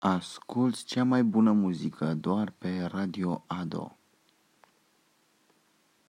Asculți cea mai bună muzică doar pe Radio Ado.